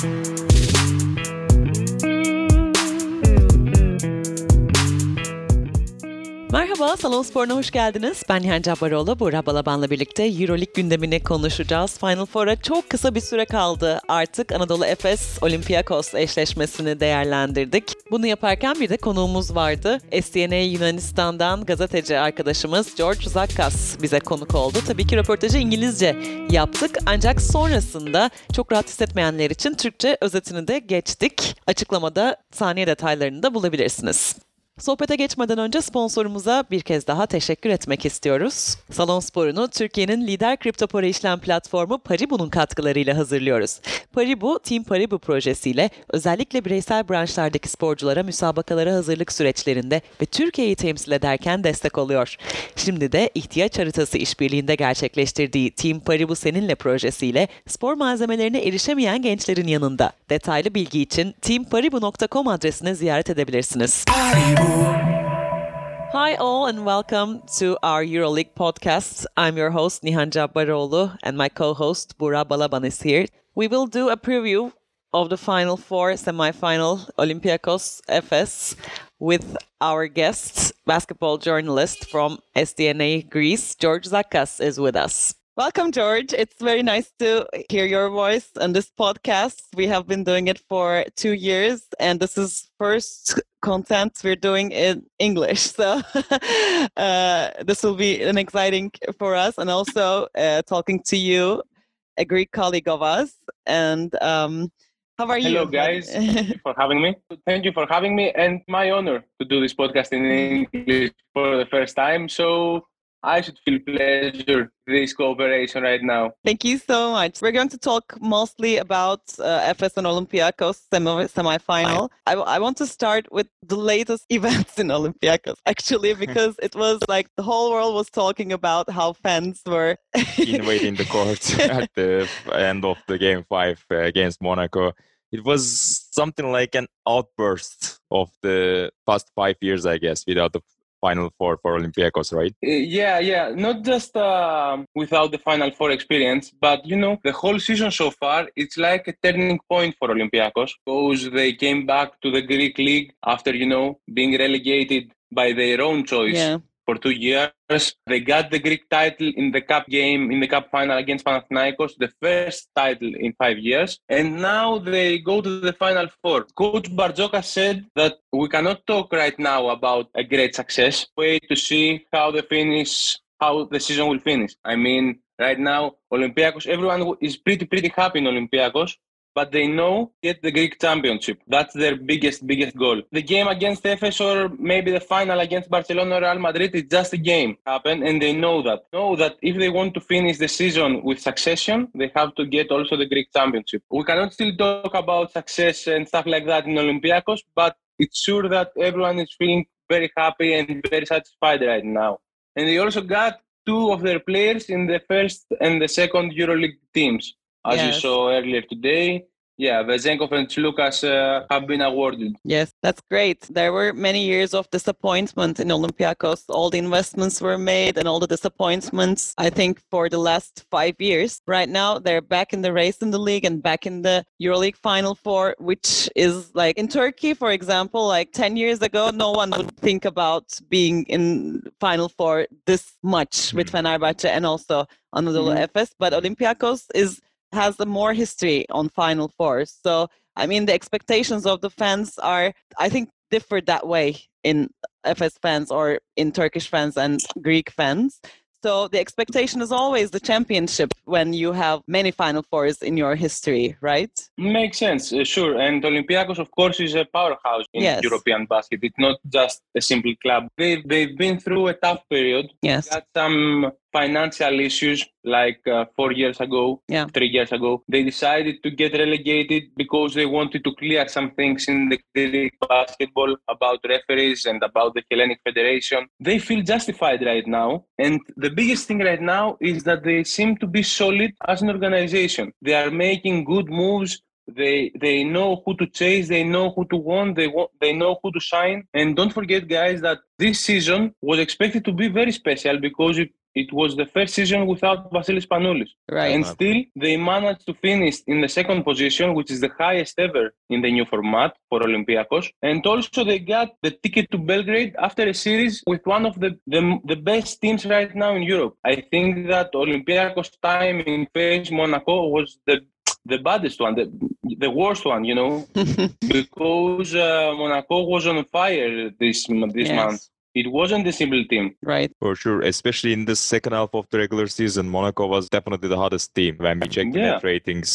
Thank you. Merhaba, Salon Spor'una hoş geldiniz. Ben Nihan Cabbaroğlu, Buğra Balaban'la birlikte Euroleague gündemini konuşacağız. Final Four'a çok kısa bir süre kaldı. Artık Anadolu Efes Olympiakos eşleşmesini değerlendirdik. Bunu yaparken bir de konuğumuz vardı. SDNA Yunanistan'dan gazeteci arkadaşımız George Zakkas bize konuk oldu. Tabii ki röportajı İngilizce yaptık ancak sonrasında çok rahat hissetmeyenler için Türkçe özetini de geçtik. Açıklamada saniye detaylarını da bulabilirsiniz. Sohbete geçmeden önce sponsorumuza bir kez daha teşekkür etmek istiyoruz. Salon Spor'unu Türkiye'nin lider kripto para işlem platformu Paribu'nun katkılarıyla hazırlıyoruz. Paribu, Team Paribu projesiyle özellikle bireysel branşlardaki sporculara müsabakalara hazırlık süreçlerinde ve Türkiye'yi temsil ederken destek oluyor. Şimdi de ihtiyaç haritası işbirliğinde gerçekleştirdiği Team Paribu Seninle projesiyle spor malzemelerine erişemeyen gençlerin yanında. Detaylı bilgi için teamparibu.com adresine ziyaret edebilirsiniz. Hi, all, and welcome to our EuroLeague podcast. I'm your host, Nihan Cabbaroğlu, and my co host, Buğra Balaban, is here. We will do a preview of the Final Four semifinal Olympiacos Efes with our guest, basketball journalist from SDNA Greece, George Zakas, is with us. Welcome, George. It's very nice to hear your voice on this podcast. We have been doing it for two years, and this is first content we're doing in English. So uh, this will be an exciting for us, and also uh, talking to you, a Greek colleague of us. And um, how are you? Hello, guys. Thank you for having me. Thank you for having me, and my honor to do this podcast in English for the first time. So I should feel pleasure this cooperation right now. Thank you so much. We're going to talk mostly about uh, Efes and Olympiacos semi semifinal. I, I want to start with the latest events in Olympiacos, actually, because it was like the whole world was talking about how fans were invading the court at the end of the game five uh, against Monaco. It was something like an outburst of the past five years, I guess, without the Final Four for Olympiacos, right? Uh, yeah, yeah. Not just uh, without the Final Four experience, but you know, the whole season so far, it's like a turning point for Olympiacos because they came back to the Greek league after you know being relegated by their own choice. Yeah for two years. They got the Greek title in the cup game, in the cup final against Panathinaikos, the first title in five years. And now they go to the final four. Coach Barzoka said that we cannot talk right now about a great success. Wait to see how the finish, how the season will finish. I mean, right now, Olympiacos, everyone is pretty, pretty happy in Olympiacos but they know get the Greek championship. That's their biggest, biggest goal. The game against Efes or maybe the final against Barcelona or Real Madrid is just a game happen and they know that. Know that if they want to finish the season with succession, they have to get also the Greek championship. We cannot still talk about success and stuff like that in Olympiacos, but it's sure that everyone is feeling very happy and very satisfied right now. And they also got two of their players in the first and the second EuroLeague teams as yes. you saw earlier today. Yeah, Vezenkov and Sloukas uh, have been awarded. Yes, that's great. There were many years of disappointment in Olympiacos. All the investments were made and all the disappointments, I think, for the last five years. Right now, they're back in the race in the league and back in the EuroLeague Final Four, which is like in Turkey, for example, like 10 years ago, no one would think about being in Final Four this much with Fenerbahce and also Anadolu mm-hmm. Efes. But Olympiacos is has a more history on Final Four. So, I mean, the expectations of the fans are, I think, differ that way in Efes fans or in Turkish fans and Greek fans. So the expectation is always the championship when you have many Final Fours in your history, right? Makes sense, uh, sure. And Olympiacos, of course, is a powerhouse in yes. European basket. It's not just a simple club. They've, they've been through a tough period. Yes. Got some financial issues like uh, four years ago, yeah. three years ago. They decided to get relegated because they wanted to clear some things in the Greek basketball about referees and about the Hellenic Federation. They feel justified right now. And the biggest thing right now is that they seem to be solid as an organization. They are making good moves they they know who to chase they know who to want they want they know who to sign and don't forget guys that this season was expected to be very special because it, it was the first season without Vasilis Spanoulis. Right. And still, they managed to finish in the second position, which is the highest ever in the new format for Olympiacos. And also, they got the ticket to Belgrade after a series with one of the, the, the best teams right now in Europe. I think that Olympiacos' time in phase Monaco was the the baddest one, the, the worst one, you know, because uh, Monaco was on fire this this Yes. month. It wasn't the simple team. Right. For sure, especially in the second half of the regular season, Monaco was definitely the hottest team when we checked the net ratings.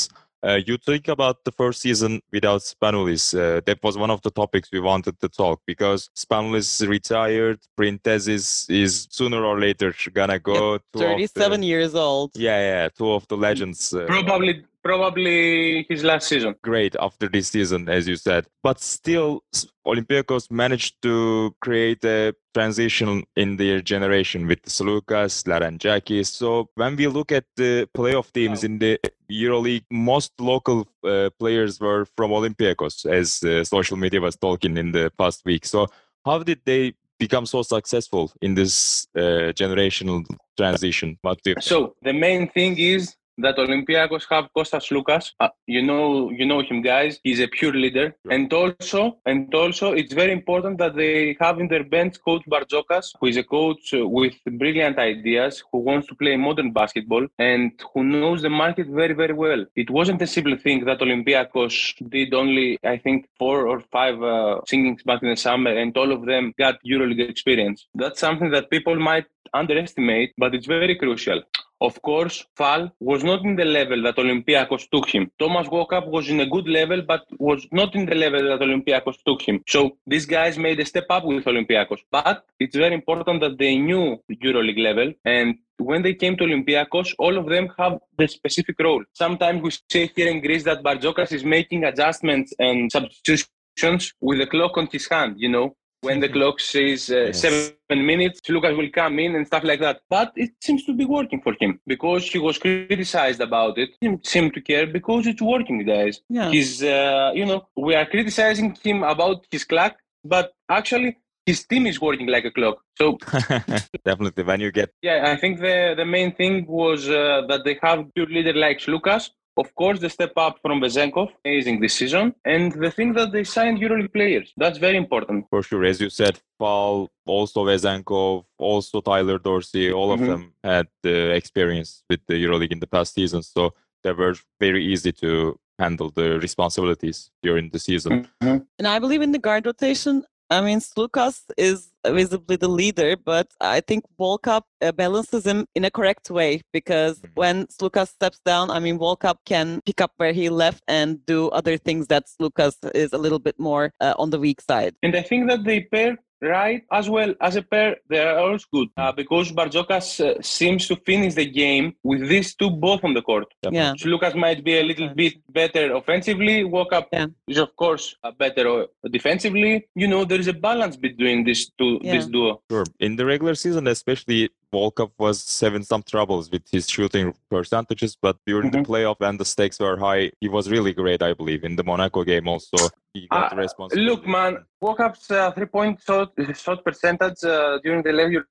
Uh, you think about the first season without Spanoulis. Uh, that was one of the topics we wanted to talk because Spanoulis retired. Printezis is sooner or later gonna go. Two of the- 37 years old. Yeah, yeah, two of the legends. Uh, Probably, probably his last season. great after this season, as you said. But still, Olympiacos managed to create a transition in their generation with Sloukas, Larentzakis. So when we look at the playoff teams in the EuroLeague, most local uh, players were from Olympiacos, as uh, social media was talking in the past week. So how did they become so successful in this uh, generational transition? What do you So the main thing is that Olympiacos have Kostas Sloukas. Uh, you know, you know him, guys. He's a pure leader, Yeah. and also, and also, it's very important that they have in their bench coach Bartzokas, who is a coach with brilliant ideas, who wants to play modern basketball, and who knows the market very, very well. It wasn't a simple thing that Olympiacos did only, I think, four or five uh, singings back in the summer, and all of them got EuroLeague experience. That's something that people might underestimate, but it's very crucial. Of course, Fall was not in the level that Olympiacos took him. Thomas Walkup was in a good level, but was not in the level that Olympiacos took him. So these guys made a step up with Olympiacos. But it's very important that they knew the EuroLeague level and when they came to Olympiacos, all of them have the specific role. Sometimes we say here in Greece that Bartzokas is making adjustments and substitutions with the clock on his hand, you know, when the clock says uh, Yes. seven minutes, Sloukas will come in and stuff like that. But it seems to be working for him because he was criticized about it. He didn't to care because it's working, guys. Yeah. He's, uh, you know, we are criticizing him about his clock, but actually his team is working like a clock. So Definitely, when you get yeah, I think the the main thing was uh, that they have good leader like Sloukas. Of course, the step up from Vezenkov, amazing this season, and the thing that they signed EuroLeague players. That's very important. For sure, as you said, Paul, also Vezenkov, also Tyler Dorsey, all of Mhm. them had the experience with the EuroLeague in the past season, so they were very easy to handle the responsibilities during the season. And I believe in the guard rotation. I mean, Sloukas is visibly the leader, but I think Walkup uh, balances him in a correct way because Mhm. when Sloukas steps down, I mean, Walkup can pick up where he left and do other things that Sloukas is a little bit more uh, on the weak side. And I think that they pair right as well as a pair. They are always good uh, because Bartzokas uh, seems to finish the game with these two both on the court. Yeah. So Sloukas might be a little bit better offensively. Walkup Yeah. is of course uh, better uh, defensively. You know there is a balance between these two, this duo. Sure. In the regular season, especially, Walkup was having some troubles with his shooting percentages, but during Mhm. the playoff and the stakes were high, he was really great, I believe. In the Monaco game also, he got Uh. Look, man, Walkup's uh, three-point shot, shot percentage uh, during the regular,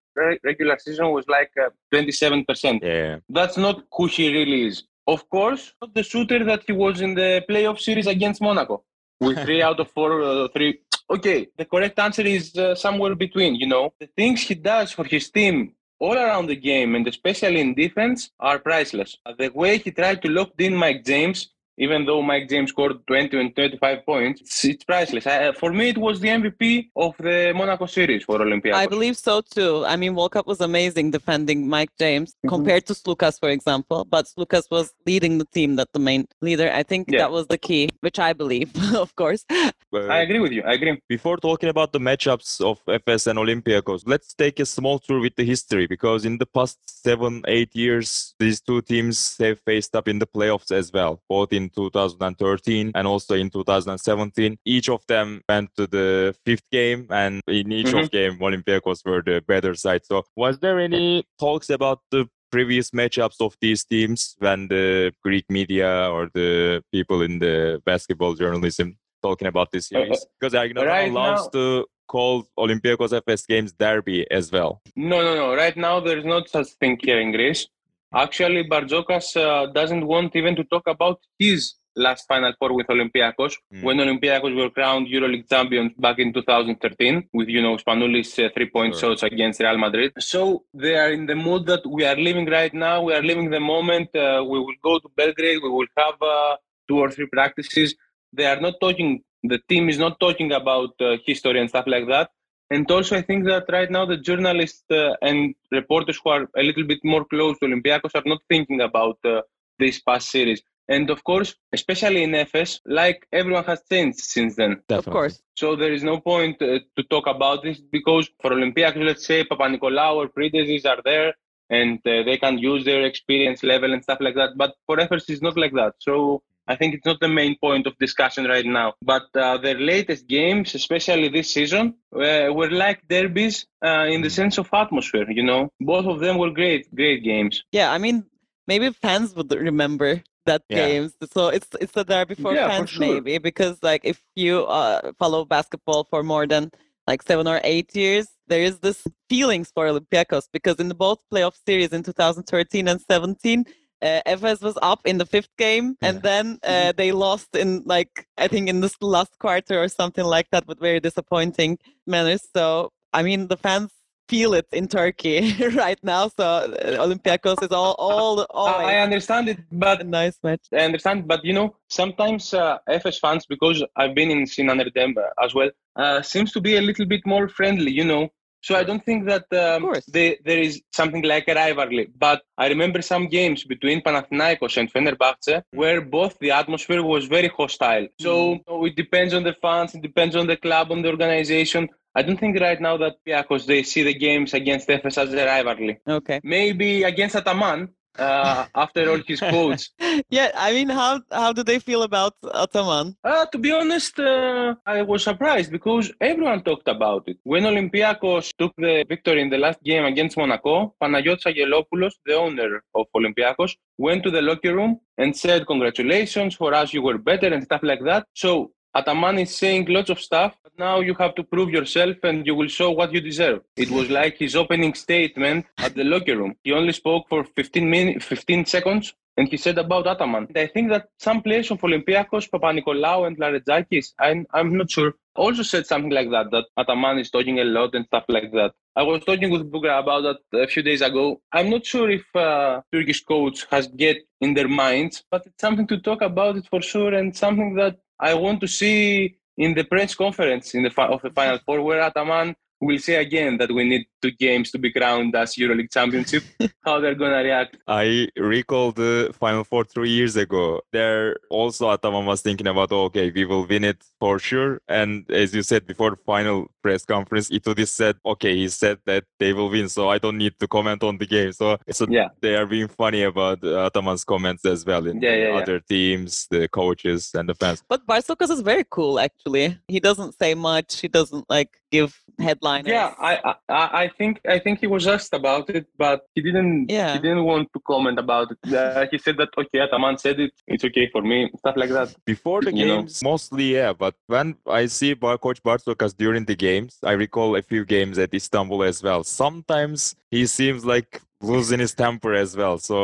regular season was like uh, 27%. Yeah, That's not who he really is. Of course, not the shooter that he was in the playoff series against Monaco with three out of four, uh, three. Okay, the correct answer is uh, somewhere between. You know, the things he does for his team all around the game and especially in defense are priceless. The way he tried to lock in Mike James, even though Mike James scored 20 and 25 points, it's, it's priceless. I, for me, it was the MVP of the Monaco series for Olympiacos. I believe so too. I mean, Walkup was amazing defending Mike James Mhm. compared to Sloukas, for example. But Sloukas was leading the team, that the main leader. I think Yeah. that was the key, which I believe, of course. Uh, I agree with you. I agree. Before talking about the matchups of Efes and Olympiacos, let's take a small tour with the history because in the past seven, eight years, these two teams have faced up in the playoffs as well, both in 2013 and also in 2017. Each of them went to the fifth game, and in each of mm-hmm. game, Olympiacos were the better side. So, was there any talks about the previous matchups of these teams when the Greek media or the people in the basketball journalism talking about this uh, uh, series because Agnata right loves to called Olympiacos FS Games derby as well. No, no, no. Right now, there's not such thing here in Greece. Actually, Bartzokas uh, doesn't want even to talk about his last Final Four with Olympiacos mm. when Olympiacos were crowned EuroLeague champions back in 2013 with, you know, Spanoulis uh, three-point sure. shots against Real Madrid. So they are in the mood that we are living right now. We are living the moment. Uh, we will go to Belgrade. We will have uh, two or three practices. They are not talking, the team is not talking about uh, history and stuff like that. And also, I think that right now the journalists uh, and reporters who are a little bit more close to Olympiacos are not thinking about uh, this past series. And of course, especially in Efes, like everyone has changed since then. Definitely. Of course. So there is no point uh, to talk about this because for Olympiacos, let's say Papanikolaou or Printezis are there and uh, they can use their experience level and stuff like that. But for Efes, it's not like that. So I think it's not the main point of discussion right now. But uh, their latest games, especially this season, uh, were like derbies uh, in the sense of atmosphere. You know, both of them were great, great games. Yeah, I mean, maybe fans would remember that yeah. games. So it's it's a derby for yeah, fans, for sure. maybe because like if you uh, follow basketball for more than like seven or eight years, there is this feelings for Olympiacos because in the both playoff series in 2013 and 17 uh, Efes was up in the fifth game, and then uh, mm-hmm. they lost in like I think in this last quarter or something like that, with very disappointing manners. So I mean, the fans feel it in Turkey right now. So uh, Olympiacos is all all. all I understand it, but nice match. I understand, but you know, sometimes uh, Efes fans, because I've been in Sinan Erdem as well, uh, seems to be a little bit more friendly. You know, so I don't think that um, they, there is something like a rivalry. But I remember some games between Panathinaikos and Fenerbahce where both the atmosphere was very hostile. So mm. it depends on the fans, it depends on the club, on the organization. I don't think right now that because they see the games against Efes as a rivalry. Okay. Maybe against Ataman, uh, after all his quotes. yeah, I mean, how how do they feel about Ataman? Uh, to be honest, uh, I was surprised because everyone talked about it. When Olympiacos took the victory in the last game against Monaco, Panagiotis Angelopoulos, the owner of Olympiacos, went to the locker room and said, "Congratulations for us, you were better" and stuff like that. So Ataman is saying lots of stuff, but now you have to prove yourself and you will show what you deserve. It was like his opening statement at the locker room. He only spoke for 15 minutes, 15 seconds, and he said about Ataman. I think that some players of Olympiacos, Papanikolaou and Larentzakis, I'm, I'm not sure, also said something like that, that Ataman is talking a lot and stuff like that. I was talking with Bugra about that a few days ago. I'm not sure if uh, Turkish coach has get in their minds, but it's something to talk about it for sure and something that I want to see in the press conference in the fi- of the Final Four where Ataman will say again that we need two games to be crowned as EuroLeague championship. how they're gonna react? I recall the Final Four three years ago. There also Ataman was thinking about, oh, okay, we will win it for sure. And as you said before final press conference, Itoudis said, okay, he said that they will win, so I don't need to comment on the game. So, so yeah. they are being funny about uh, Ataman's comments as well in yeah, yeah, other teams, the coaches and the fans. But Bartzokas is very cool, actually. He doesn't say much. He doesn't like give headliners. Yeah, I, I I think I think he was asked about it, but he didn't. Yeah. he didn't want to comment about it. Uh, he said that okay, Ataman said it. It's okay for me, stuff like that. Before the games, know? mostly yeah. But when I see Coach Bartzokas during the games, I recall a few games at Istanbul as well. Sometimes he seems like losing his temper as well. So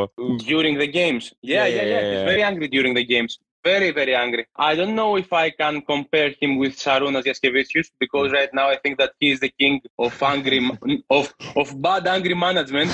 during the games, yeah, yeah, yeah, yeah. yeah. he's very angry during the games very, very angry. I don't know if I can compare him with Sarunas Jasikevicius because right now I think that he is the king of angry, of of bad angry management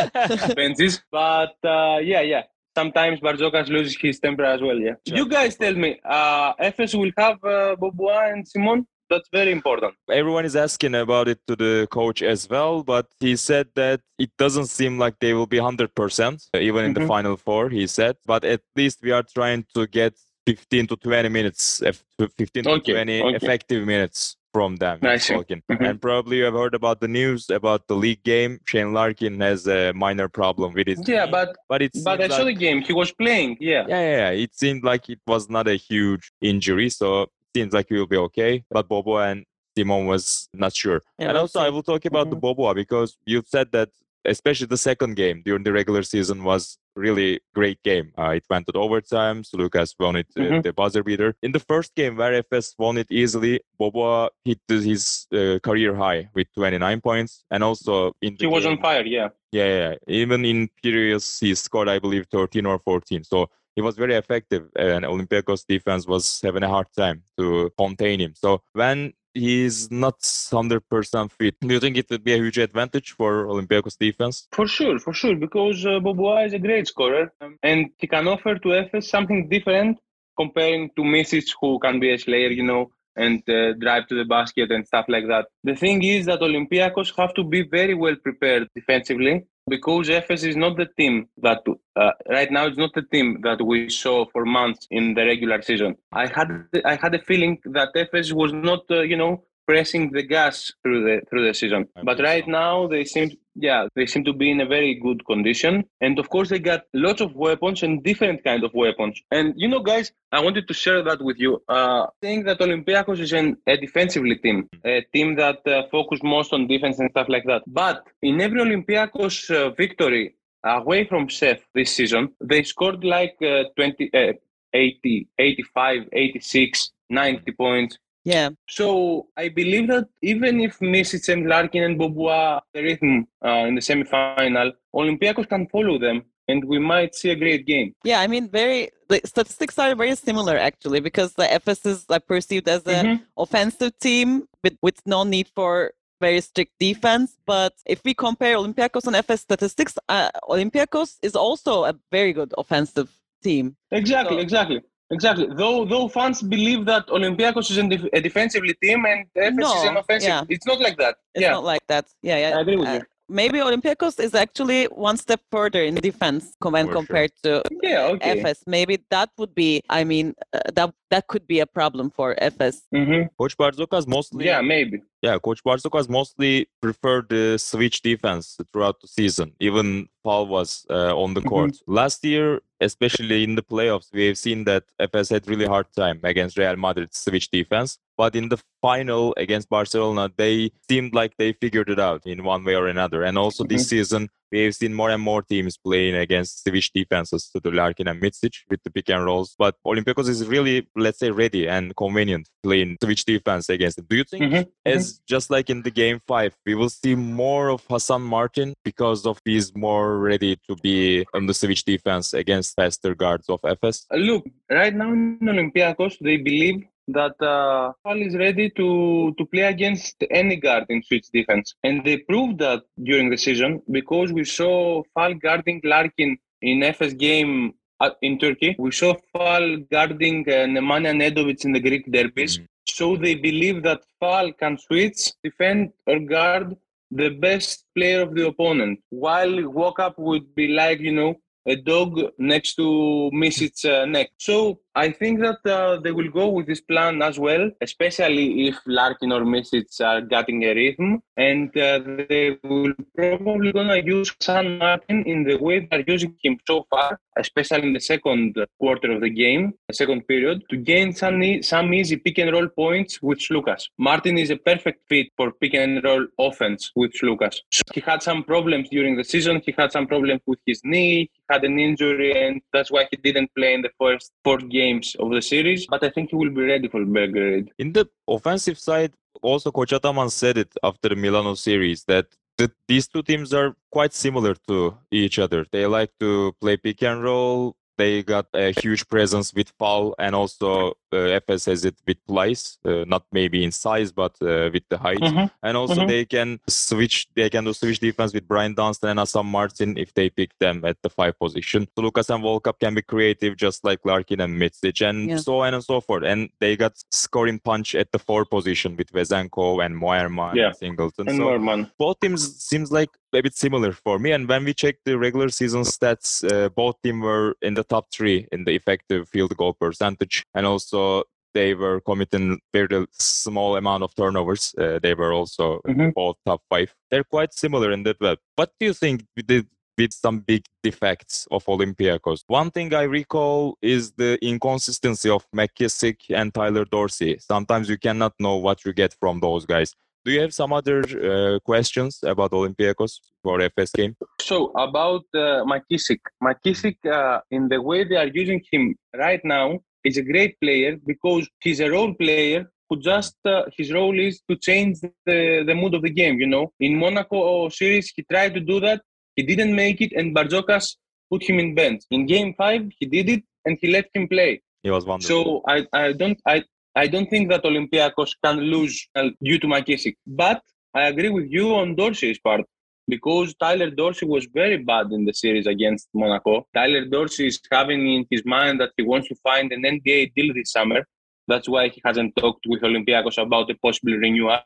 benches. But uh, yeah, yeah. Sometimes Bartzokas loses his temper as well. Yeah. You guys tell me, uh, Efes will have uh, Beaubois and Simon that's very important. Everyone is asking about it to the coach as well, but he said that it doesn't seem like they will be 100%, even in mm-hmm. the final four, he said. But at least we are trying to get 15 to 20 minutes, 15 to 20 okay. effective minutes from them. Nice. Mm-hmm. And probably you have heard about the news about the league game. Shane Larkin has a minor problem with his. Yeah, but but it's but I saw the game. He was playing. Yeah. yeah. Yeah, yeah. It seemed like it was not a huge injury, so seems like he will be okay. But Beaubois and Simon was not sure. Yeah, and also, I will talk about mm-hmm. the Beaubois because you said that especially the second game during the regular season was really great game. Uh, it went to overtime. So Sloukas won it, uh, Mhm. the buzzer beater. In the first game where Efes won it easily, Beaubois hit his uh, career high with 29 points. And also in He was game- on fire, yeah, yeah, yeah. Even in periods, he scored, I believe, 13 or 14. So he was very effective, and Olympiacos defense was having a hard time to contain him. So when he's not 100% fit, do you think it would be a huge advantage for Olympiacos defense? For sure, for sure, because uh, Beaubois is a great scorer um, and he can offer to Efes something different comparing to Micic, who can be a slayer, you know, and uh, drive to the basket and stuff like that. The thing is that Olympiacos have to be very well prepared defensively because Efes is not the team that uh, right now it's not the team that we saw for months in the regular season. I had I had a feeling that Efes was not, uh, you know, pressing the gas through the through the season. I But right so. now they seem yeah they seem to be in a very good condition, and of course they got lots of weapons and different kind of weapons. And you know, guys, I wanted to share that with you. Uh, saying that Olympiacos is an, a defensively team, a team that uh, focus most on defense and stuff like that. But in every Olympiacos uh, victory away from Chef this season, they scored like uh, 20, uh, 80, 85, 86, 90 points. Yeah. So I believe that even if Micic and Larkin and Beaubois the rhythm uh, in the semi-final, Olympiacos can follow them, and we might see a great game. Yeah, I mean, very the statistics are very similar actually because the Efes is like, perceived as a Mhm. offensive team with, with no need for very strict defense. But if we compare Olympiacos and Efes statistics, uh, Olympiacos is also a very good offensive team. Exactly, So- exactly, exactly. Though though fans believe that Olympiacos is a, defensively team and Efes is an offensive, yeah. it's not like that. It's yeah, not like that. Yeah, yeah. I agree with Uh, you. Maybe Olympiacos is actually one step further in defense when For sure. compared to Yeah, okay. Efes. Maybe that would be. I mean, uh, that that could be a problem for Efes. hmm Coach Bartzokas mostly Yeah, maybe. Yeah, Coach Bartzokas mostly preferred the switch defense throughout the season. Even Paul was uh, on the court. Last year, especially in the playoffs, we have seen that Efes had really hard time against Real Madrid's switch defense. But in the final against Barcelona, they seemed like they figured it out in one way or another. And also this season, we have seen more and more teams playing against switch defenses to the Larkin and Micic with the pick and rolls. But Olympiacos is really, let's say, ready and convenient playing switch defense against. Do you think Mhm, as just like in the game five, we will see more of Hassan Martin because of he's more ready to be on the switch defense against faster guards of Efes. Look, right now in Olympiacos, they believe that uh, Fall is ready to, to play against any guard in Swiss defense. And they proved that during the season because we saw Fall guarding Larkin in Efes game at, in Turkey. We saw Fall guarding uh, Nemanja Nedovic in the Greek derbies. Mhm. So they believe that Fall can switch, defend, or guard the best player of the opponent. While Walkup would be like, you know, a dog next to Micic's uh, neck. So I think that uh, they will go with this plan as well, especially if Larkin or Micic are getting a rhythm. And uh, they will probably gonna use San Martin in the way they're using him so far, especially in the second quarter of the game, the second period, to gain some, some easy pick and roll points with Sloukas. Martin is a perfect fit for pick and roll offense with Sloukas. He had some problems during the season. He had some problems with his knee. He had an injury, and that's why he didn't play in the first four games of the series. But I think he will be ready for Belgrade. In the offensive side, also Coach Ataman said it after the Milano series that the, these two teams are quite similar to each other. They like to play pick and roll. They got a huge presence with Fall and also uh, Efes has it with Pleiss, uh, not maybe in size, but uh, with the height. And also Mhm. they can switch. They can do switch defense with Bryant Dunston and Hassan Martin if they pick them at the five position. So Sloukas and Walkup can be creative, just like Larkin and Micic, and Yeah. so on and so forth. And they got scoring punch at the four position with Vezenko and Moerman Yeah. and Singleton. And so Norman. both teams seems like a bit similar for me. And when we check the regular season stats, uh, both teams were in the top three in the effective field goal percentage, and also they were committing very small amount of turnovers. Uh, they were also Mhm. both top five. They're quite similar in that way. What do you think with the with some big defects of Olympiacos. One thing I recall is the inconsistency of McKissick and Tyler Dorsey. Sometimes you cannot know what you get from those guys. Do you have some other uh, questions about Olympiacos for Efes game? So about uh, McKissick, McKissick, uh, in the way they are using him right now, is a great player because he's a role player who just uh, his role is to change the, the mood of the game. You know, in Monaco series, he tried to do that. He didn't make it, and Bartzokas put him in bench. In game five, he did it, and he let him play. He was wonderful. So I, I don't I I don't think that Olympiacos can lose uh, due to McKissick. But I agree with you on Dorsey's part because Tyler Dorsey was very bad in the series against Monaco. Tyler Dorsey is having in his mind that he wants to find an NBA deal this summer. That's why he hasn't talked with Olympiacos about a possible renewal.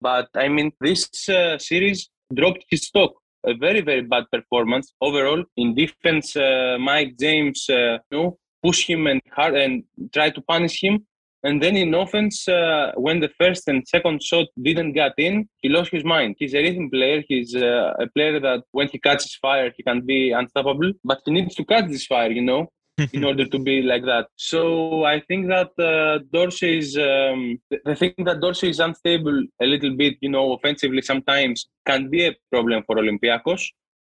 But I mean, this uh, series dropped his stock. A very, very bad performance overall. In defense, uh, Mike James uh, you know, push him and hard and try to punish him. And then in offense, uh, when the first and second shot didn't get in, he lost his mind. He's a rhythm player. He's uh, a player that when he catches fire, he can be unstoppable. But he needs to catch this fire, you know, in order to be like that. So I think that uh, Dorsey is um, the thing that Dorsey is unstable a little bit, you know, offensively sometimes can be a problem for Olympiacos.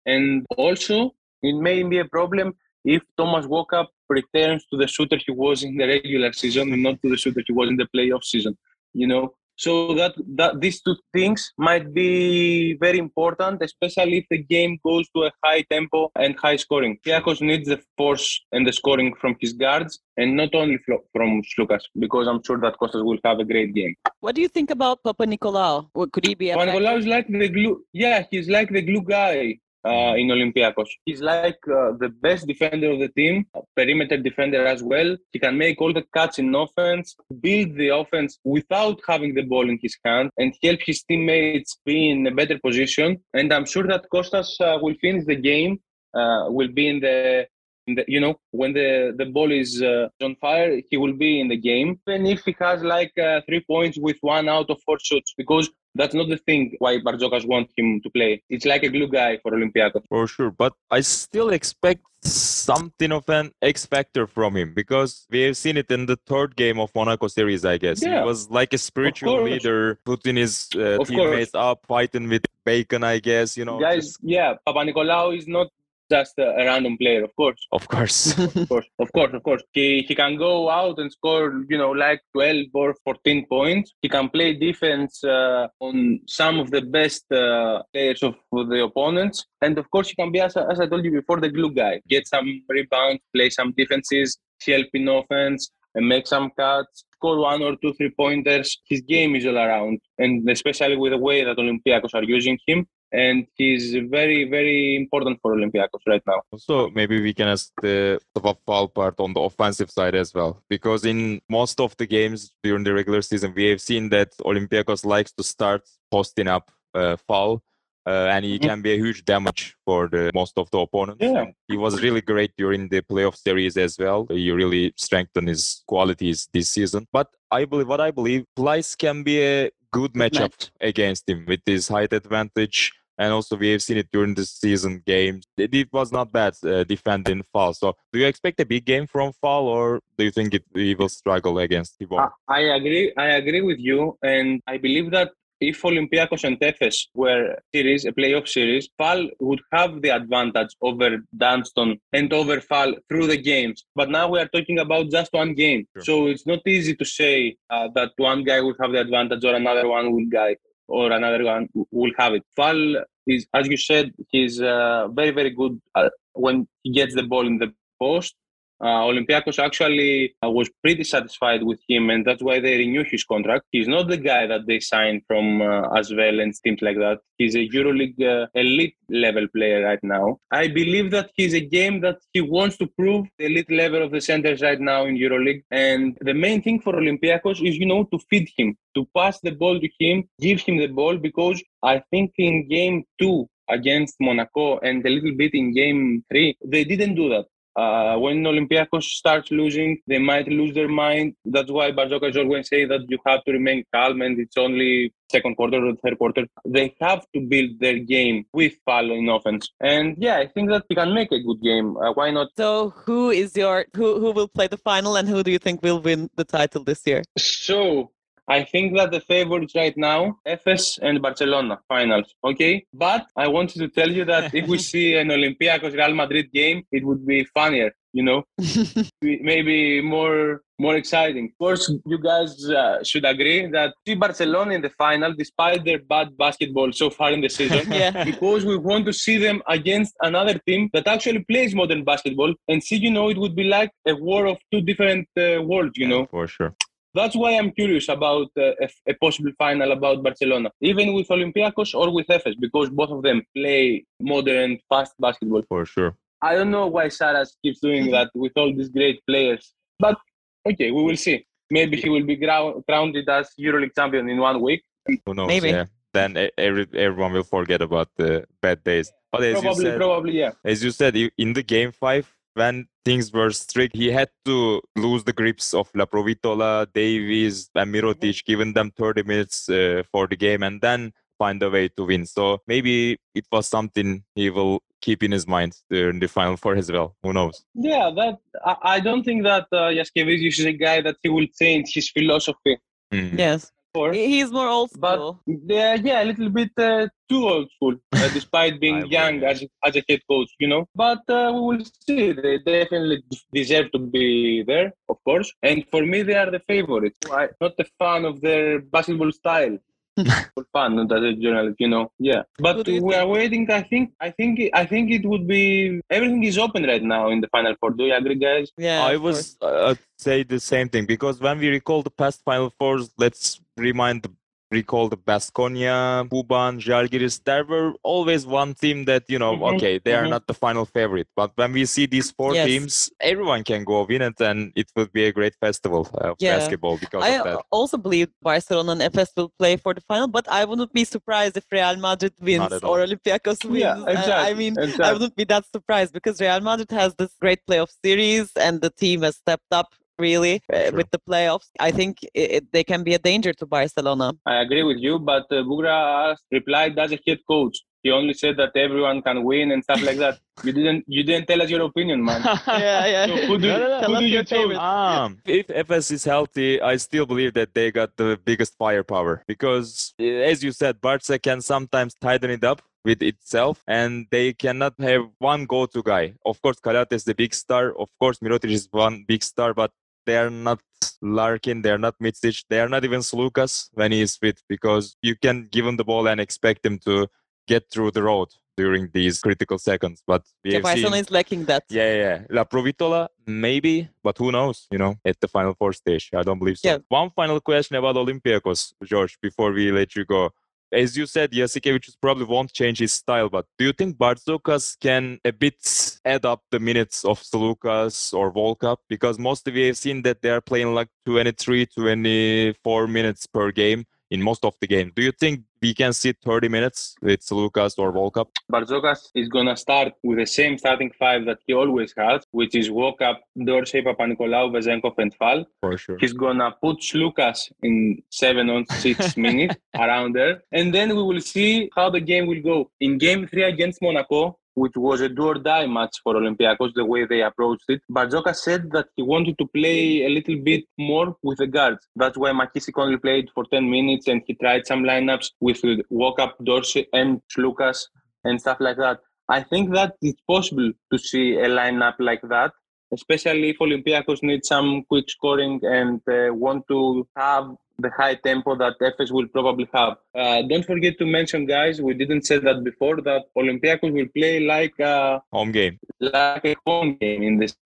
And also, it may be a problem if Thomas Walkup returns to the shooter he was in the regular season and not to the shooter he was in the playoff season. You know, so that, that these two things might be very important, especially if the game goes to a high tempo and high scoring. Kyriakos needs the force and the scoring from his guards and not only from Sloukas, because I'm sure that Kostas will have a great game. What do you think about Papanikolaou? Could he be? Papanikolaou is like the glue. Yeah, he's like the glue guy uh, in Olympiacos. He's like uh, the best defender of the team, perimeter defender as well. He can make all the cuts in offense, build the offense without having the ball in his hand, and help his teammates be in a better position. And I'm sure that Kostas uh, will finish the game, uh, will be in the the, you know, when the, the ball is uh, on fire, he will be in the game. Even if he has like uh, three points with one out of four shots, because that's not the thing why Bartzokas want him to play. It's like a glue guy for Olympiacos. For sure, but I still expect something of an X factor from him because we have seen it in the third game of Monaco series. I guess yeah. he was like a spiritual leader, putting his uh, teammates course. up, fighting with Bacon. I guess you know. Guys, just... yeah, Papanikolaou is not just a, a, random player, of course. Of course. of course, of course, of course. He, he can go out and score, you know, like 12 or 14 points. He can play defense uh, on some of the best uh, players of the opponents. And of course, he can be, as, as I told you before, the glue guy. Get some rebounds, play some defenses, help in offense, and make some cuts, score one or two three pointers. His game is all around, and especially with the way that Olympiacos are using him, and he's very very important for Olympiacos right now. So maybe we can ask the top foul part on the offensive side as well, because in most of the games during the regular season, we have seen that Olympiacos likes to start posting up uh, Fall. Uh, and he mm-hmm. can be a huge damage for the most of the opponents. Yeah. He was really great during the playoff series as well. He really strengthened his qualities this season. But I believe what I believe, Pleiss can be a good matchup match. against him with his height advantage and also we have seen it during the season games. It, was not bad uh, defending Fall. So, do you expect a big game from Fall, or do you think it, he will struggle against Tibor? I agree. I agree with you, and I believe that if Olympiacos and Efes were series, a playoff series, Fall would have the advantage over Dunston and over Fall through the games. But now we are talking about just one game. Sure. So it's not easy to say uh, that one guy would have the advantage or another one will guy or another one will have it. Fall is, as you said, he's uh, very, very good when he gets the ball in the post uh, Olympiacos actually was pretty satisfied with him, and that's why they renewed his contract. He's not the guy that they signed from uh, Asvel and teams like that. He's a EuroLeague uh, elite level player right now. I believe that he's a game that he wants to prove the elite level of the centers right now in EuroLeague. And the main thing for Olympiacos is, you know, to feed him, to pass the ball to him, give him the ball, because I think in game two against Monaco and a little bit in game three, they didn't do that. Uh, when Olympiacos starts losing, they might lose their mind. That's why Bartzokas always say that you have to remain calm and it's only second quarter or third quarter. They have to build their game with Fall in offense. And yeah, I think that we can make a good game. Uh, why not? So who is your who who will play the final and who do you think will win the title this year? So I think that the favorites right now, Efes and Barcelona finals. Okay, but I wanted to tell you that if we see an Olympiacos Real Madrid game, it would be funnier. You know, maybe more more exciting. Of course, you guys uh, should agree that see Barcelona in the final, despite their bad basketball so far in the season, yeah. because we want to see them against another team that actually plays modern basketball and see, you know, it would be like a war of two different uh, worlds, you know. For sure. That's why I'm curious about uh, a, a, possible final about Barcelona, even with Olympiacos or with Efes, because both of them play modern, fast basketball. For sure. I don't know why Saras keeps doing that with all these great players, but okay, we will see. Maybe he will be crowned as EuroLeague champion in one week. Who knows? Maybe. Yeah. Then every, everyone will forget about the bad days. But as probably, you said, probably, yeah. As you said, in the game five, when things were strict, he had to lose the grips of Laprovittola, Davis, and Mirotic, giving them 30 minutes uh, for the game, and then find a way to win. So maybe it was something he will keep in his mind in the final four as well. Who knows? Yeah, that I, I don't think that uh, Jasikevicius is a guy that he will change his philosophy. Mm. Yes. He's more old school. But yeah, yeah, a little bit uh, too old school, uh, despite being young as, as a head coach, you know. But uh, we will see. They definitely deserve to be there, of course. And for me, they are the favorites. I'm not a fan of their basketball style for fun, not as a journalist, you know. Yeah, but we think? are waiting. I think, I think, I think it would be everything is open right now in the final four. Do you agree, guys? Yeah, I was uh, say the same thing because when we recall the past final fours, let's remind the recall the Baskonia, Kuban, Žalgiris, there were always one team that, you know, mm-hmm. okay, they are mm-hmm. not the final favorite. But when we see these four yes. teams, everyone can go win it and it will be a great festival of yeah. basketball because I of that. also believe Barcelona and Efes will play for the final, but I wouldn't be surprised if Real Madrid wins or Olympiacos wins. Yeah, exactly. I mean, exactly. I wouldn't be that surprised because Real Madrid has this great playoff series and the team has stepped up really uh, sure. with the playoffs. I think it, they can be a danger to Barcelona. I agree with you, but uh, Bugra replied as a head coach. He only said that everyone can win and stuff like that. You didn't. You didn't tell us your opinion, man. yeah, yeah. So who do, no, no, no. Who do you choose? Um, if Efes is healthy, I still believe that they got the biggest firepower because, as you said, Barca can sometimes tighten it up with itself and they cannot have one go-to guy. Of course, Kalate is the big star. Of course, Mirotic is one big star, but they are not Larkin, they are not Micic, they are not even Sloukas when he is fit because you can give him the ball and expect him to get through the road during these critical seconds. But we yeah, is lacking that. Yeah, yeah. Laprovittola, maybe, but who knows, you know, at the final four stage. I don't believe so. Yeah. One final question about Olympiacos, George, before we let you go as you said, Jasikevicius probably won't change his style, but do you think Bartzokas can a bit add up the minutes of Sloukas or Walkup? Because mostly we have seen that they are playing like 23, 24 minutes per game in most of the game. Do you think we can see 30 minutes with Sloukas or Walkup? Bartzokas is going to start with the same starting five that he always has, which is Walkup, Dorsey, Papanikolaou, Vezenkov, and Fall. For sure. He's going to put Sloukas in seven on six minutes around there. And then we will see how the game will go. In game three against Monaco, which was a do or die match for Olympiacos, the way they approached it. Bartzokas said that he wanted to play a little bit more with the guards. That's why McKissick only played for 10 minutes and he tried some lineups with Walkup, Dorsey, and Sloukas and stuff like that. I think that it's possible to see a lineup like that, especially if Olympiacos need some quick scoring and uh, want to have the high tempo that Efes will probably have. Uh, don't forget to mention, guys, we didn't say that before, that Olympiacos will play like a home game. Like a home game in this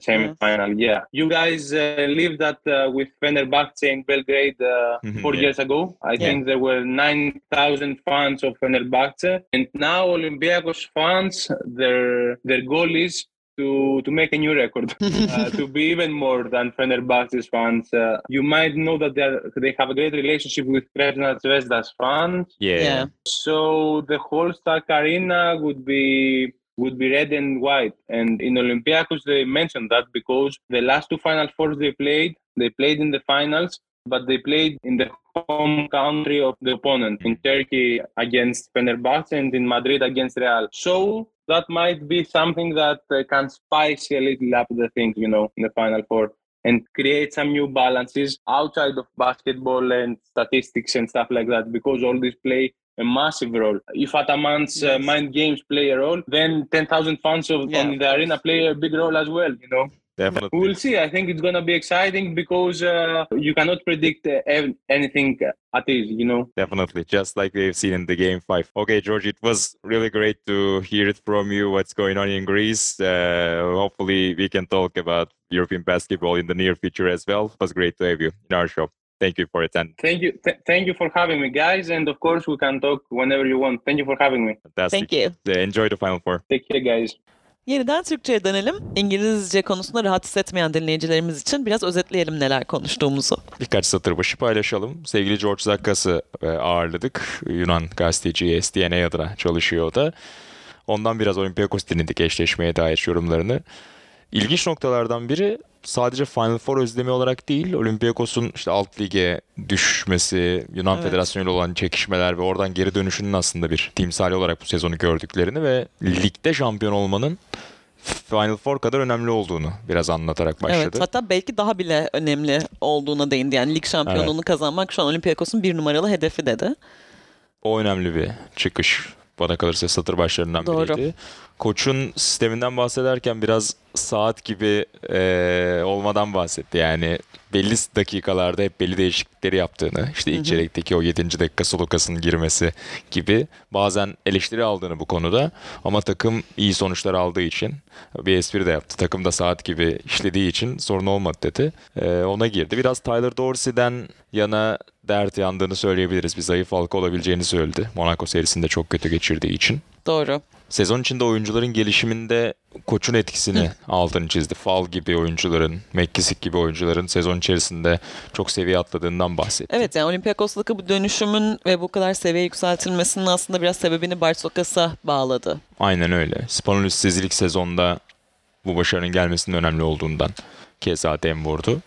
semi-final. Yeah. You guys uh, lived that uh, with Fenerbahce in Belgrade uh, mm-hmm, four yeah. years ago. I yeah. think there were 9,000 fans of Fenerbahce. And now Olympiacos fans, their, their goal is to to make a new record, uh, to be even more than Fenerbahce's fans. Uh, you might know that they are, they have a great relationship with Crvena Zvezda's fans. Yeah. yeah. So the whole Stark Arena would be would be red and white. And in Olympiacos, they mentioned that because the last two Final Fours they played, they played in the finals, but they played in the home country of the opponent, in Turkey against Fenerbahce and in Madrid against Real. So that might be something that uh, can spice a little up the things, you know, in the final four. and create some new balances outside of basketball and statistics and stuff like that because all this play a massive role. If Ataman's uh, Yes. mind games play a role, then 10,000 fans of, Yeah, on the arena play a big role as well, you know. Definitely. We'll see. I think it's going to be exciting because uh, you cannot predict uh, anything at ease, you know. Definitely, just like we've seen in the game five. Okay, George, it was really great to hear it from you. What's going on in Greece? Uh, hopefully, we can talk about European basketball in the near future as well. It was great to have you in our show. Thank you for attending. Thank you. Th- thank you for having me, guys. And of course, we can talk whenever you want. Thank you for having me. Fantastic. Thank you. Uh, Enjoy the Final Four. Take care, guys. Yeniden Türkçe'ye dönelim. İngilizce konusunda rahat hissetmeyen dinleyicilerimiz için biraz özetleyelim neler konuştuğumuzu. Birkaç satır başı paylaşalım. Sevgili George Zakkas'ı e, ağırladık. Yunan gazeteci SDNA adına çalışıyor o da. Ondan biraz Olympiakos dinledik eşleşmeye dair yorumlarını. İlginç noktalardan biri sadece Final Four özlemi olarak değil, Olympiakos'un işte alt lige düşmesi, Yunan Evet. Federasyonu ile olan çekişmeler ve oradan geri dönüşünün aslında bir timsali olarak bu sezonu gördüklerini ve ligde şampiyon olmanın Final Four kadar önemli olduğunu biraz anlatarak başladı. Evet hatta belki daha bile önemli olduğuna değindi. Yani lig şampiyonluğunu kazanmak şu an Olympiakos'un bir numaralı hedefi dedi. O önemli bir çıkış. Bana kalırsa satır başlarından Doğru. biriydi. Koç'un sisteminden bahsederken biraz saat gibi eee, olmadan bahsetti. Yani belli dakikalarda hep belli değişiklikleri yaptığını, işte ilk çeyrekteki o 7. dakika Solokas'ın girmesi gibi bazen eleştiri aldığını bu konuda ama takım iyi sonuçlar aldığı için bir espri de yaptı. Takım da saat gibi işlediği için sorun olmadı dedi. Eee, ona girdi. Biraz Tyler Dorsey'den yana dert yandığını söyleyebiliriz. Bir zayıf halka olabileceğini söyledi. Monaco serisinde çok kötü geçirdiği için. Doğru. Sezon içinde oyuncuların gelişiminde koçun etkisini altını çizdi. Fal gibi oyuncuların, McKissick gibi oyuncuların sezon içerisinde çok seviye atladığından bahsetti. Evet yani Olympiakos'taki bu dönüşümün ve bu kadar seviye yükseltilmesinin aslında biraz sebebini Bartokas'a bağladı. Aynen öyle. Spanulis'siz ilk sezonda bu başarının gelmesinin önemli olduğundan keza dem vurdu.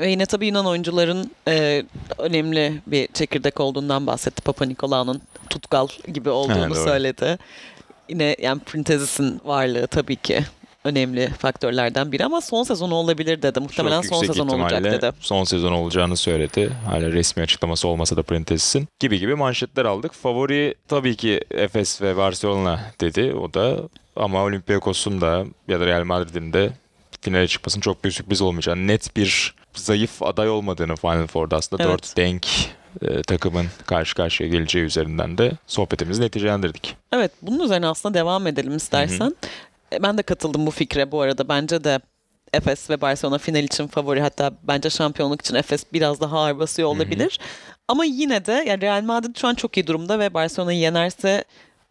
Ve yine tabii Yunan oyuncuların e, önemli bir çekirdek olduğundan bahsetti. Papa Nikolaou'nun tutkal gibi olduğunu doğru. söyledi. Yine yani Printezis'in varlığı tabii ki önemli faktörlerden biri ama son sezonu olabilir dedi. Muhtemelen Çok son sezon olacak dedi. Son sezon olacağını söyledi. Hala resmi açıklaması olmasa da Printezis'in. Gibi gibi manşetler aldık. Favori tabii ki Efes ve Barcelona dedi o da. Ama Olympiakos'un da ya da Real Madrid'in de finale çıkmasının çok büyük sürpriz olmayacağını, net bir zayıf aday olmadığını Final Four'da aslında Evet. dört denk e, takımın karşı karşıya geleceği üzerinden de sohbetimizi neticelendirdik. Evet bunun üzerine aslında devam edelim istersen. E, Ben de katıldım bu fikre bu arada. Bence de Efes ve Barcelona final için favori hatta bence şampiyonluk için Efes biraz daha ağır basıyor olabilir. Ama yine de yani Real Madrid şu an çok iyi durumda ve Barcelona'yı yenerse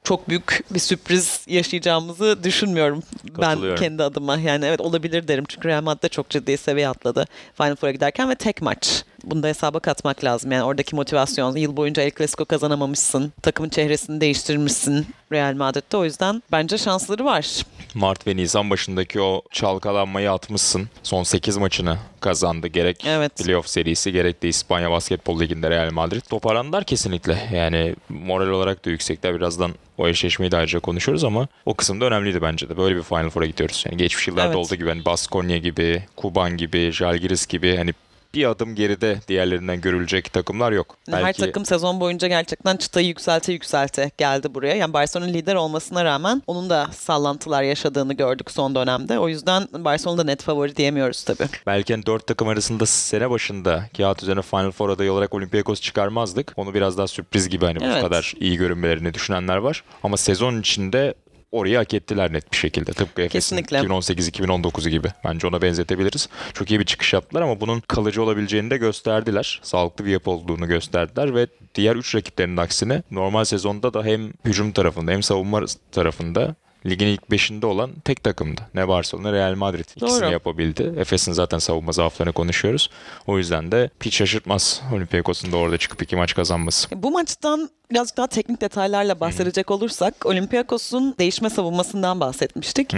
çok büyük bir sürpriz yaşayacağımızı düşünmüyorum ben kendi adıma. Yani evet olabilir derim çünkü Real Madrid de çok ciddi seviye atladı Final Four'a giderken ve tek maç. Bunu da hesaba katmak lazım. Yani oradaki motivasyon, yıl boyunca El Clasico kazanamamışsın, takımın çehresini değiştirmişsin Real Madrid'de. O yüzden bence şansları var. Mart ve Nisan başındaki o çalkalanmayı atmışsın. Son 8 maçını kazandı. Gerek Evet. playoff serisi gerek de İspanya Basketbol Ligi'nde Real Madrid. Toparlandılar kesinlikle. Yani moral olarak da yüksekler. Birazdan o eşleşmeyi de ayrıca konuşuruz ama o kısımda önemliydi bence de. Böyle bir Final Four'a gidiyoruz. Yani geçmiş yıllarda Evet. olduğu gibi hani Baskonya gibi, Kuban gibi, Žalgiris gibi hani bir adım geride diğerlerinden görülecek takımlar yok. Her takım sezon boyunca gerçekten çıtayı yükselte yükselte geldi buraya. Yani Barcelona lider olmasına rağmen onun da sallantılar yaşadığını gördük son dönemde. O yüzden Barcelona'da net favori diyemiyoruz tabii. Belki hani dört takım arasında sene başında kağıt üzerine Final Four adayı olarak Olympiakos çıkarmazdık. Onu biraz daha sürpriz gibi hani Evet. bu kadar iyi görünmelerini düşünenler var. Ama sezon içinde orayı hak ettiler net bir şekilde. Tıpkı Efes'in Kesinlikle. 2018-2019'u gibi. Bence ona benzetebiliriz. Çok iyi bir çıkış yaptılar ama bunun kalıcı olabileceğini de gösterdiler. Sağlıklı bir yapı olduğunu gösterdiler ve diğer 3 rakiplerinin aksine normal sezonda da hem hücum tarafında hem savunma tarafında ligin ilk 5'inde olan tek takımdı. Ne Barcelona, Real Madrid. İkisini Doğru. yapabildi. Efes'in zaten savunma zaaflarını konuşuyoruz. O yüzden de hiç şaşırtmaz Olympiakos'un da orada çıkıp iki maç kazanması. Bu maçtan birazcık daha teknik detaylarla bahsedecek olursak Olympiakos'un değişme savunmasından bahsetmiştik.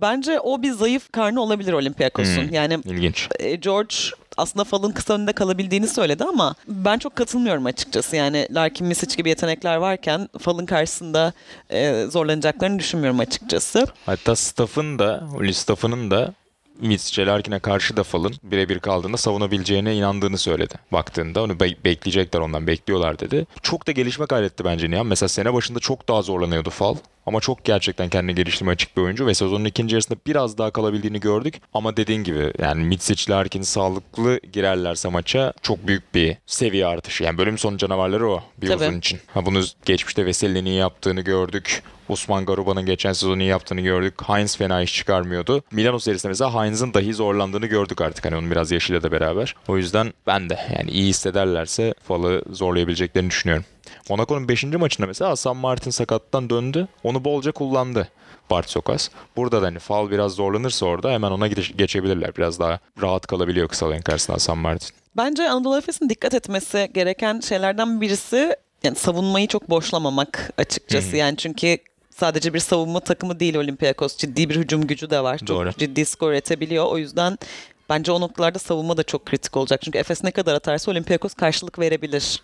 Bence o bir zayıf karnı olabilir Olympiakos'un. Hı. Yani İlginç. e, George aslında Fall'ın kısa önünde kalabildiğini söyledi ama ben çok katılmıyorum açıkçası. Yani Larkin Misic gibi yetenekler varken Fall'ın karşısında e, zorlanacaklarını düşünmüyorum açıkçası. Hatta staff'ın da, staff'ının da Mitsic Larkin'e karşı da Fall'ın birebir kaldığında savunabileceğine inandığını söyledi. Baktığında onu be- bekleyecekler ondan bekliyorlar dedi. Çok da gelişme kaydetti bence Nihan. Mesela sene başında çok daha zorlanıyordu Fall. Ama çok gerçekten kendini geliştirmeye açık bir oyuncu ve sezonun ikinci yarısında biraz daha kalabildiğini gördük. Ama dediğin gibi yani Mitsic Larkin sağlıklı girerlerse maça çok büyük bir seviye artışı. Yani bölüm sonu canavarları o bir Tabii. uzun için. Ha, bunu geçmişte Veseli'nin iyi yaptığını gördük. Usman Garuba'nın geçen sezon iyi yaptığını gördük. Heinz fena iş çıkarmıyordu. Milano serisinde mesela Heinz'ın dahi zorlandığını gördük artık. Hani onun biraz yaşıyla da beraber. O yüzden ben de yani iyi hissederlerse Fall'ı zorlayabileceklerini düşünüyorum. Monaco'nun 5. maçında mesela Hasan Martin sakattan döndü. Onu bolca kullandı. Bart Sokas. Burada da hani Fall biraz zorlanırsa orada hemen ona geçebilirler. Biraz daha rahat kalabiliyor kısa oyun karşısında Hasan Martin. Bence Anadolu Efes'in dikkat etmesi gereken şeylerden birisi yani savunmayı çok boşlamamak açıkçası. Yani çünkü sadece bir savunma takımı değil Olympiakos. Ciddi bir hücum gücü de var. Çok Doğru. ciddi skor üretebiliyor. O yüzden bence o noktalarda savunma da çok kritik olacak. Çünkü Efes ne kadar atarsa Olympiakos karşılık verebilir.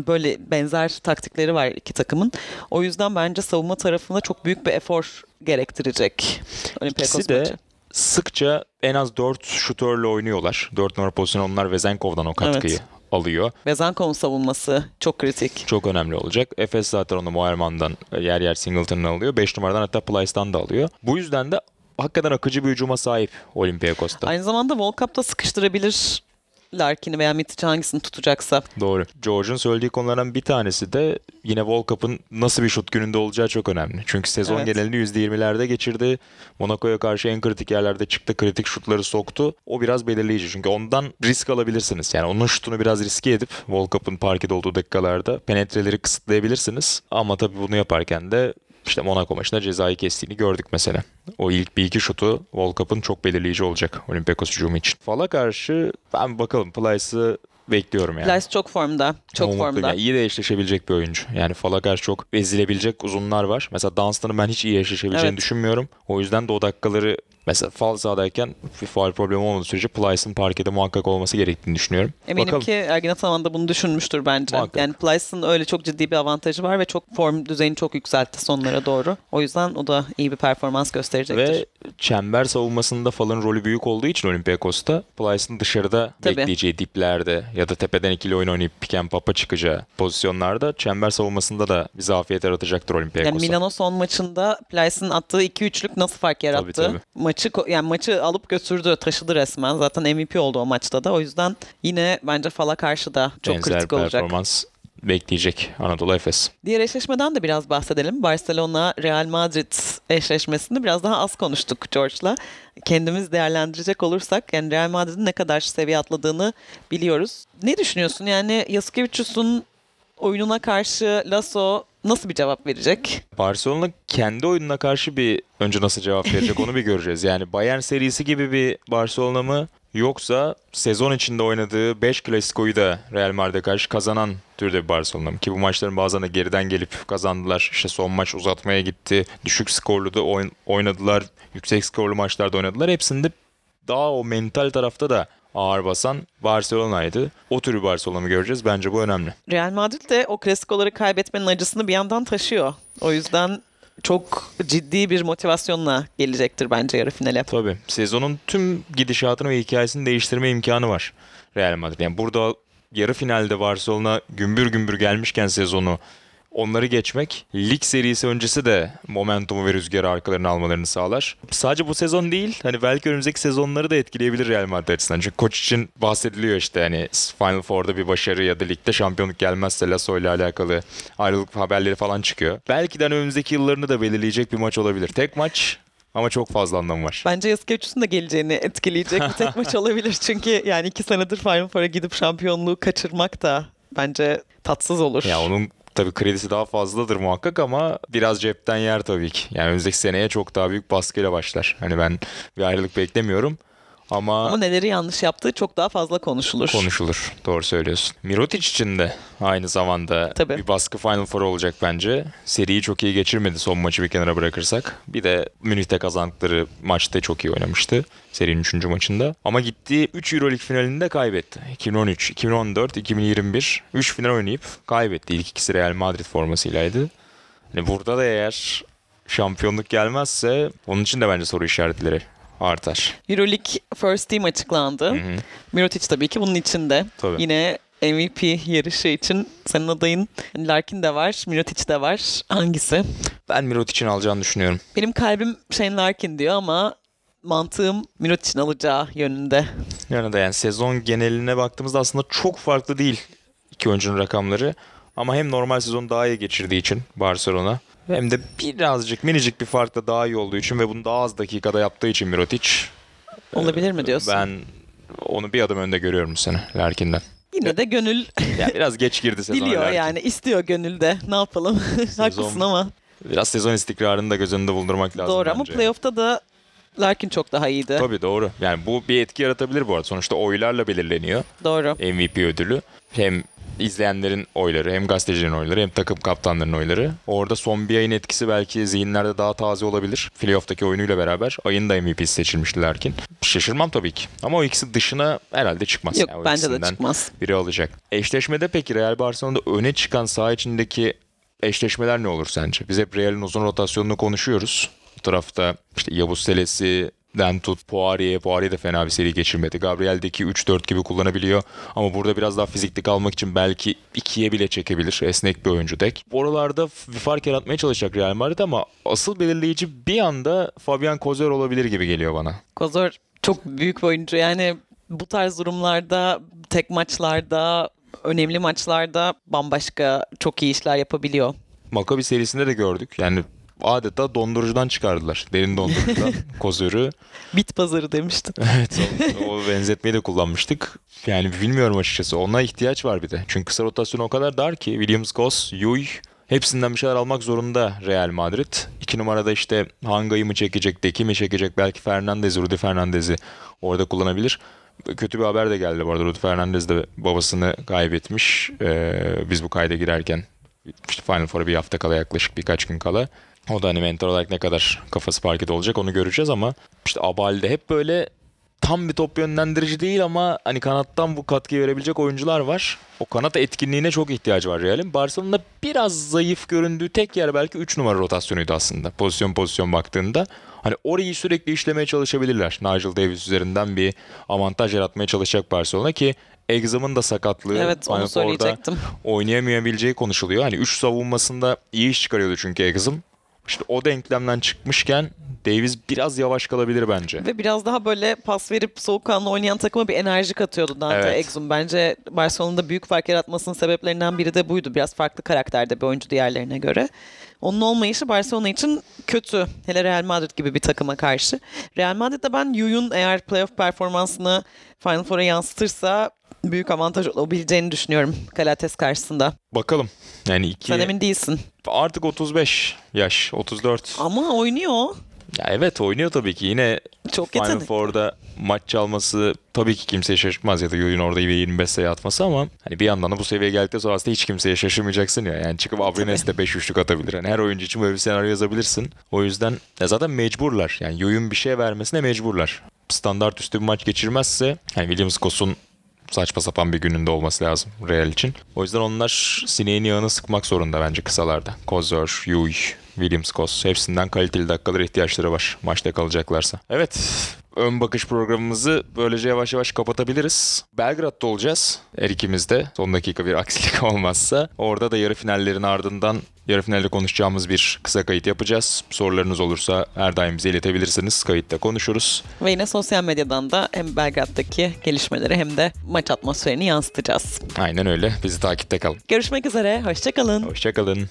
Böyle benzer taktikleri var iki takımın. O yüzden bence savunma tarafında çok büyük bir efor gerektirecek Olympiakos İkisi de maçı. sıkça en az 4 şutörle oynuyorlar. 4 numara pozisyonu onlar Vezenkov'dan o katkıyı Evet. alıyor. Vezankov'un savunması çok kritik. Çok önemli olacak. Efes zaten onu Moerman'dan yer yer Singleton'dan alıyor. 5 numaradan hatta Plyce'dan da alıyor. Bu yüzden de hakikaten akıcı bir hücuma sahip Olympiakos'ta. Aynı zamanda World Cup'ta sıkıştırabilir Larkin'i veya Mitic'i hangisini tutacaksa. Doğru. George'un söylediği konulardan bir tanesi de yine World Cup'ın nasıl bir şut gününde olacağı çok önemli. Çünkü sezon Evet. genelini %20'lerde geçirdi. Monaco'ya karşı en kritik yerlerde çıktı. Kritik şutları soktu. O biraz belirleyici. Çünkü ondan risk alabilirsiniz. Yani onun şutunu biraz riske edip World Cup'ın parkede olduğu dakikalarda penetreleri kısıtlayabilirsiniz. Ama tabii bunu yaparken de işte Monaco maçında cezayı kestiğini gördük mesela. O ilk bir iki şutu World Cup'ın çok belirleyici olacak Olympiakos hücumu için. Fal'a karşı ben bakalım Plyce'ı bekliyorum yani. Plyce çok formda. Çok Umutluyum. formda. Yani iyi de eşleşebilecek bir oyuncu. Yani Fal'a karşı çok ezilebilecek uzunlar var. Mesela Dunstan'ın ben hiç iyi eşleşebileceğini Evet. düşünmüyorum. O yüzden de o dakikaları mesela Fal sahadayken bir faal problemi olmadığı sürece Plyce'ın parkede muhakkak olması gerektiğini düşünüyorum. Eminim Bakalım. ki Ergin Ataman da bunu düşünmüştür bence. Muhakkak. Yani Plyce'ın öyle çok ciddi bir avantajı var ve çok form düzeyini çok yükseltti sonlara doğru. O yüzden o da iyi bir performans gösterecektir. Ve çember savunmasında Fal'ın rolü büyük olduğu için Olympiakos'ta Plyce'ın dışarıda Tabii. bekleyeceği diplerde ya da tepeden ikili oyun oynayıp pick and pop'a çıkacağı pozisyonlarda çember savunmasında da bir zafiyet yaratacaktır Olympiakos'a. yani Milano son maçında Plyce'ın attığı 2-3'lük nasıl fark yarattı? tabii. Maçı yani maçı alıp götürdü, taşıdı resmen. Zaten MVP oldu o maçta da. O yüzden yine bence Fal'a karşı da çok Benzer kritik olacak. performans bekleyecek Anadolu Efes. Diğer eşleşmeden de biraz bahsedelim. Barcelona Real Madrid eşleşmesini biraz daha az konuştuk George'la. Kendimiz değerlendirecek olursak yani Real Madrid'in ne kadar seviye atladığını biliyoruz. Ne düşünüyorsun? Yani Yasikevicius'un oyununa karşı Lasso nasıl bir cevap verecek? Barcelona kendi oyununa karşı bir önce nasıl cevap verecek onu bir göreceğiz. Yani Bayern serisi gibi bir Barcelona mı yoksa sezon içinde oynadığı 5 klasikoyu da Real Madrid'e karşı kazanan türde bir Barcelona mı? Ki bu maçların bazen de geriden gelip kazandılar. İşte son maç uzatmaya gitti. Düşük skorlu da oyn- oynadılar. Yüksek skorlu maçlarda oynadılar. Hepsinde daha o mental tarafta da ağır basan Barcelona'ydı. O tür bir Barcelona mı göreceğiz? Bence bu önemli. Real Madrid de o klasikoları kaybetmenin acısını bir yandan taşıyor. O yüzden çok ciddi bir motivasyonla gelecektir bence yarı finale. Tabii. Sezonun tüm gidişatını ve hikayesini değiştirme imkanı var Real Madrid. Yani burada yarı finalde Barcelona gümbür gümbür gelmişken sezonu onları geçmek lig serisi öncesi de momentumu ve rüzgarı arkalarına almalarını sağlar. Sadece bu sezon değil hani belki önümüzdeki sezonları da etkileyebilir Real Madrid açısından. Çünkü koç için bahsediliyor işte hani Final Four'da bir başarı ya da ligde şampiyonluk gelmezse Lasso ile alakalı ayrılık haberleri falan çıkıyor. Belki de hani önümüzdeki yıllarını da belirleyecek bir maç olabilir. Tek maç ama çok fazla anlamı var. Bence Yasikevicius'un da geleceğini etkileyecek bir tek maç olabilir. Çünkü yani iki senedir Final Four'a gidip şampiyonluğu kaçırmak da bence tatsız olur. Ya onun tabii kredisi daha fazladır muhakkak ama biraz cepten yer tabii ki. Yani önümüzdeki seneye çok daha büyük baskıyla başlar. Hani ben bir ayrılık beklemiyorum ama, Ama neleri yanlış yaptığı çok daha fazla konuşulur. konuşulur. Doğru söylüyorsun. Mirotic için de aynı zamanda Tabii. bir baskı Final Four olacak bence. Seriyi çok iyi geçirmedi son maçı bir kenara bırakırsak. Bir de Münih'te kazandıkları maçta çok iyi oynamıştı. Serinin 3. maçında. Ama gittiği 3 Euroleague finalinde kaybetti. 2013, 2014, 2021. 3 final oynayıp kaybetti. İlk ikisi Real Madrid formasıylaydı. Hani burada da eğer şampiyonluk gelmezse onun için de bence soru işaretleri artar. Euroleague First Team açıklandı. Hı hı. Mirotic tabii ki bunun içinde. Tabii. Yine MVP yarışı için senin adayın Larkin de var, Mirotic de var. Hangisi? Ben Mirotic'in alacağını düşünüyorum. Benim kalbim Shane Larkin diyor ama mantığım Mirotic'in alacağı yönünde. Da yani sezon geneline baktığımızda aslında çok farklı değil iki oyuncunun rakamları. Ama hem normal sezon daha iyi geçirdiği için Barcelona hem de birazcık minicik bir farkla daha iyi olduğu için ve bunu daha az dakikada yaptığı için Mirotic. Olabilir mi diyorsun? Ben onu bir adım önde görüyorum bu sene Larkin'den. Yine de gönül Ya biraz geç girdi sezon biliyor Larkin. yani istiyor gönülde. Ne yapalım? Haklısın ama. Biraz sezon istikrarını da göz önünde bulundurmak lazım Doğru ama bence. playoff'ta da Larkin çok daha iyiydi. Tabii doğru. Yani bu bir etki yaratabilir bu arada. Sonuçta oylarla belirleniyor Doğru. MVP ödülü. Hem izleyenlerin oyları, hem gazetecilerin oyları, hem takım kaptanlarının oyları. Orada son bir ayın etkisi belki zihinlerde daha taze olabilir. Playoff'taki oyunuyla beraber ayın da MVP'si seçilmişti Larkin. Şaşırmam tabii ki. Ama o ikisi dışına herhalde çıkmaz. Yok Yani bence de çıkmaz. Biri alacak. Eşleşmede peki Real Barcelona'da öne çıkan saha içindeki eşleşmeler ne olur sence? Biz hep Real'in uzun rotasyonunu konuşuyoruz. Bu tarafta işte Yavuz Selesi, Den tut Poirier. Poirier de fena bir seri geçirmedi. Gabriel'deki 3-4 gibi kullanabiliyor. Ama burada biraz daha fizikli kalmak için belki ikiye bile çekebilir. Esnek bir oyuncu dek. Oralarda bir fark yaratmaya çalışacak Real Madrid ama asıl belirleyici bir anda Fabian Kozer olabilir gibi geliyor bana. Kozor çok büyük bir oyuncu. Yani bu tarz durumlarda, tek maçlarda, önemli maçlarda bambaşka çok iyi işler yapabiliyor. Maccabi serisinde de gördük. Yani adeta dondurucudan çıkardılar. Derin dondurucudan Kozer'ı. Bit pazarı demiştin. Evet o, o benzetmeyi de kullanmıştık. Yani bilmiyorum açıkçası. Ona ihtiyaç var bir de. Çünkü kısa rotasyon o kadar dar ki Williams, Goss, Yuy hepsinden bir şeyler almak zorunda Real Madrid. İki numarada işte Hanga'yı mı çekecek, Deki mi çekecek? Belki Fernandez, Rudy Fernandez'i orada kullanabilir. Kötü bir haber de geldi bu arada. Rudy Fernandez de babasını kaybetmiş. Ee, biz bu kayda girerken işte Final Four'a bir hafta kala yaklaşık birkaç gün kala. O da hani mentor olarak ne kadar kafası parkede olacak onu göreceğiz ama işte Abal'de hep böyle tam bir top yönlendirici değil ama hani kanattan bu katkıyı verebilecek oyuncular var. O kanat etkinliğine çok ihtiyacı var Real'in. Barcelona biraz zayıf göründüğü tek yer belki 3 numara rotasyonuydu aslında. Pozisyon pozisyon baktığında. Hani orayı sürekli işlemeye çalışabilirler. Nigel Davis üzerinden bir avantaj yaratmaya çalışacak Barcelona ki Exam'ın da sakatlığı Evet onu Four'da söyleyecektim. oynayamayabileceği konuşuluyor. Hani 3 savunmasında iyi iş çıkarıyordu çünkü Exam. İşte o denklemden çıkmışken Davis biraz yavaş kalabilir bence. Ve biraz daha böyle pas verip soğukkanlı oynayan takıma bir enerji katıyordu Dante Evet. Exum. Bence Barcelona'da büyük fark yaratmasının sebeplerinden biri de buydu. Biraz farklı karakterde bir oyuncu diğerlerine göre. Onun olmayışı Barcelona için kötü. Hele Real Madrid gibi bir takıma karşı. Real Madrid'de ben Yuyun eğer playoff performansını Final Four'a yansıtırsa büyük avantaj olabileceğini düşünüyorum Galates karşısında. Bakalım. Yani iki Sen emin değilsin. artık 35 yaş, 34. Ama oynuyor. Ya evet oynuyor tabii ki. Yine Çok Final yetenekli. Four'da maç çalması tabii ki kimseye şaşırtmaz ya da Yoyun orada 25 sayı atması ama hani bir yandan da bu seviyeye geldikten sonra aslında hiç kimseye şaşırmayacaksın ya. Yani çıkıp Abrines de 5 üçlük atabilir. Yani her oyuncu için böyle bir senaryo yazabilirsin. O yüzden ya zaten mecburlar. Yani Yoyun bir şey vermesine mecburlar. Standart üstü bir maç geçirmezse yani Williams Kos'un saçma sapan bir gününde olması lazım Real için. O yüzden onlar sineğin yağını sıkmak zorunda bence kısalarda. Kozor, Yuy, Williams Kos hepsinden kaliteli dakikalar ihtiyaçları var maçta kalacaklarsa. Evet ön bakış programımızı böylece yavaş yavaş kapatabiliriz. Belgrad'da olacağız her ikimiz de. Son dakika bir aksilik olmazsa. Orada da yarı finallerin ardından yarı finalde konuşacağımız bir kısa kayıt yapacağız. Sorularınız olursa her daim bize iletebilirsiniz. Kayıtta konuşuruz. Ve yine sosyal medyadan da hem Belgrad'daki gelişmeleri hem de maç atmosferini yansıtacağız. Aynen öyle. Bizi takipte kalın. Görüşmek üzere, hoşçakalın. Hoşçakalın.